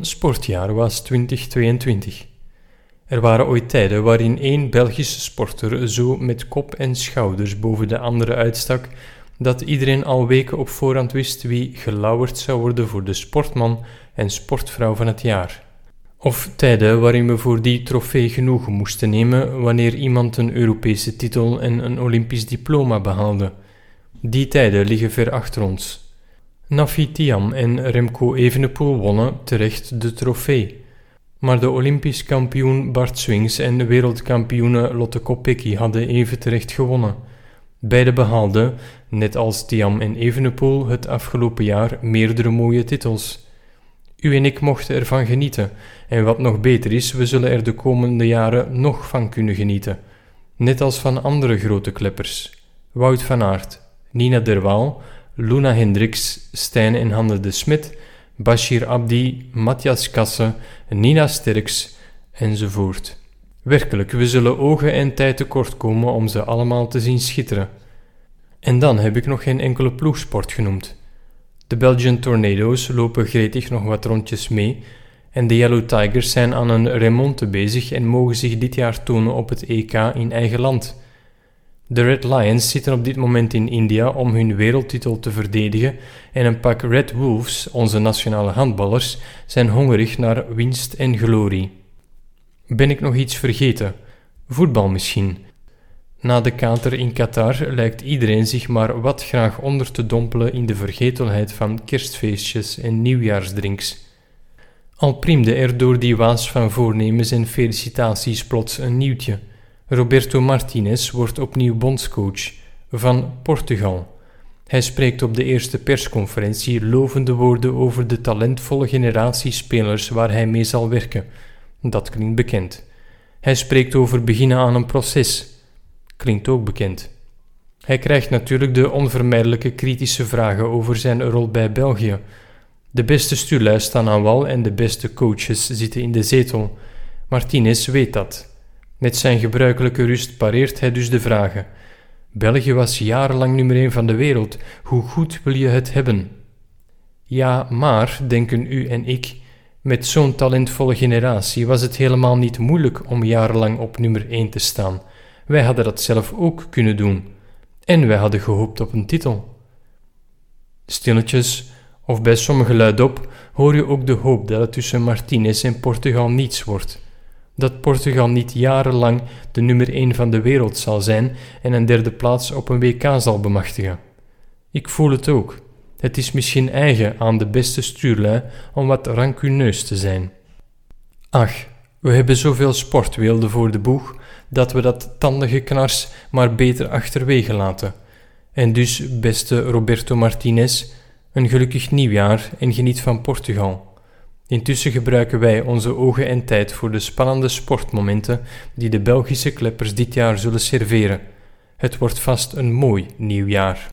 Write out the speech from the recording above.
sportjaar was 2022. Er waren ooit tijden waarin één Belgische sporter zo met kop en schouders boven de andere uitstak dat iedereen al weken op voorhand wist wie gelauwerd zou worden voor de sportman en sportvrouw van het jaar. Of tijden waarin we voor die trofee genoegen moesten nemen wanneer iemand een Europese titel en een Olympisch diploma behaalde. Die tijden liggen ver achter ons. Nafi Tiam en Remco Evenepoel wonnen terecht de trofee. Maar de Olympisch kampioen Bart Swings en wereldkampioene Lotte Kopecky hadden even terecht gewonnen. Beide behaalden, net als Tiam en Evenepoel, het afgelopen jaar meerdere mooie titels. U en ik mochten ervan genieten, en wat nog beter is, we zullen er de komende jaren nog van kunnen genieten. Net als van andere grote kleppers. Wout van Aert, Nina Derwaal, Luna Hendricks, Stijn en Hanne de Smit, Bashir Abdi, Matthias Kasse, Nina Sterks, enzovoort. Werkelijk, we zullen ogen en tijd tekort komen om ze allemaal te zien schitteren. En dan heb ik nog geen enkele ploegsport genoemd. De Belgian Tornadoes lopen gretig nog wat rondjes mee en de Yellow Tigers zijn aan een remonte bezig en mogen zich dit jaar tonen op het EK in eigen land. De Red Lions zitten op dit moment in India om hun wereldtitel te verdedigen en een pak Red Wolves, onze nationale handballers, zijn hongerig naar winst en glorie. Ben ik nog iets vergeten? Voetbal misschien. Na de kater in Qatar lijkt iedereen zich maar wat graag onder te dompelen in de vergetelheid van kerstfeestjes en nieuwjaarsdrinks. Al priemde er door die waas van voornemens en felicitaties plots een nieuwtje. Roberto Martinez wordt opnieuw bondscoach van Portugal. Hij spreekt op de eerste persconferentie lovende woorden over de talentvolle generatie spelers waar hij mee zal werken. Dat klinkt bekend. Hij spreekt over beginnen aan een proces. Klinkt ook bekend. Hij krijgt natuurlijk de onvermijdelijke kritische vragen over zijn rol bij België. De beste stuurlui staan aan wal en de beste coaches zitten in de zetel. Martinez weet dat. Met zijn gebruikelijke rust pareert hij dus de vragen. België was jarenlang nummer 1 van de wereld. Hoe goed wil je het hebben? Ja, maar, denken u en ik, met zo'n talentvolle generatie was het helemaal niet moeilijk om jarenlang op nummer 1 te staan. Wij hadden dat zelf ook kunnen doen. En wij hadden gehoopt op een titel. Stilletjes, of bij sommigen luidop, hoor je ook de hoop dat het tussen Martinez en Portugal niets wordt. Dat Portugal niet jarenlang de nummer 1 van de wereld zal zijn en een derde plaats op een WK zal bemachtigen. Ik voel het ook. Het is misschien eigen aan de beste stuurlui om wat rancuneus te zijn. Ach, we hebben zoveel sportweelden voor de boeg dat we dat tandige knars maar beter achterwege laten. En dus, beste Roberto Martinez, een gelukkig nieuwjaar en geniet van Portugal. Intussen gebruiken wij onze ogen en tijd voor de spannende sportmomenten die de Belgische kleppers dit jaar zullen serveren. Het wordt vast een mooi nieuwjaar.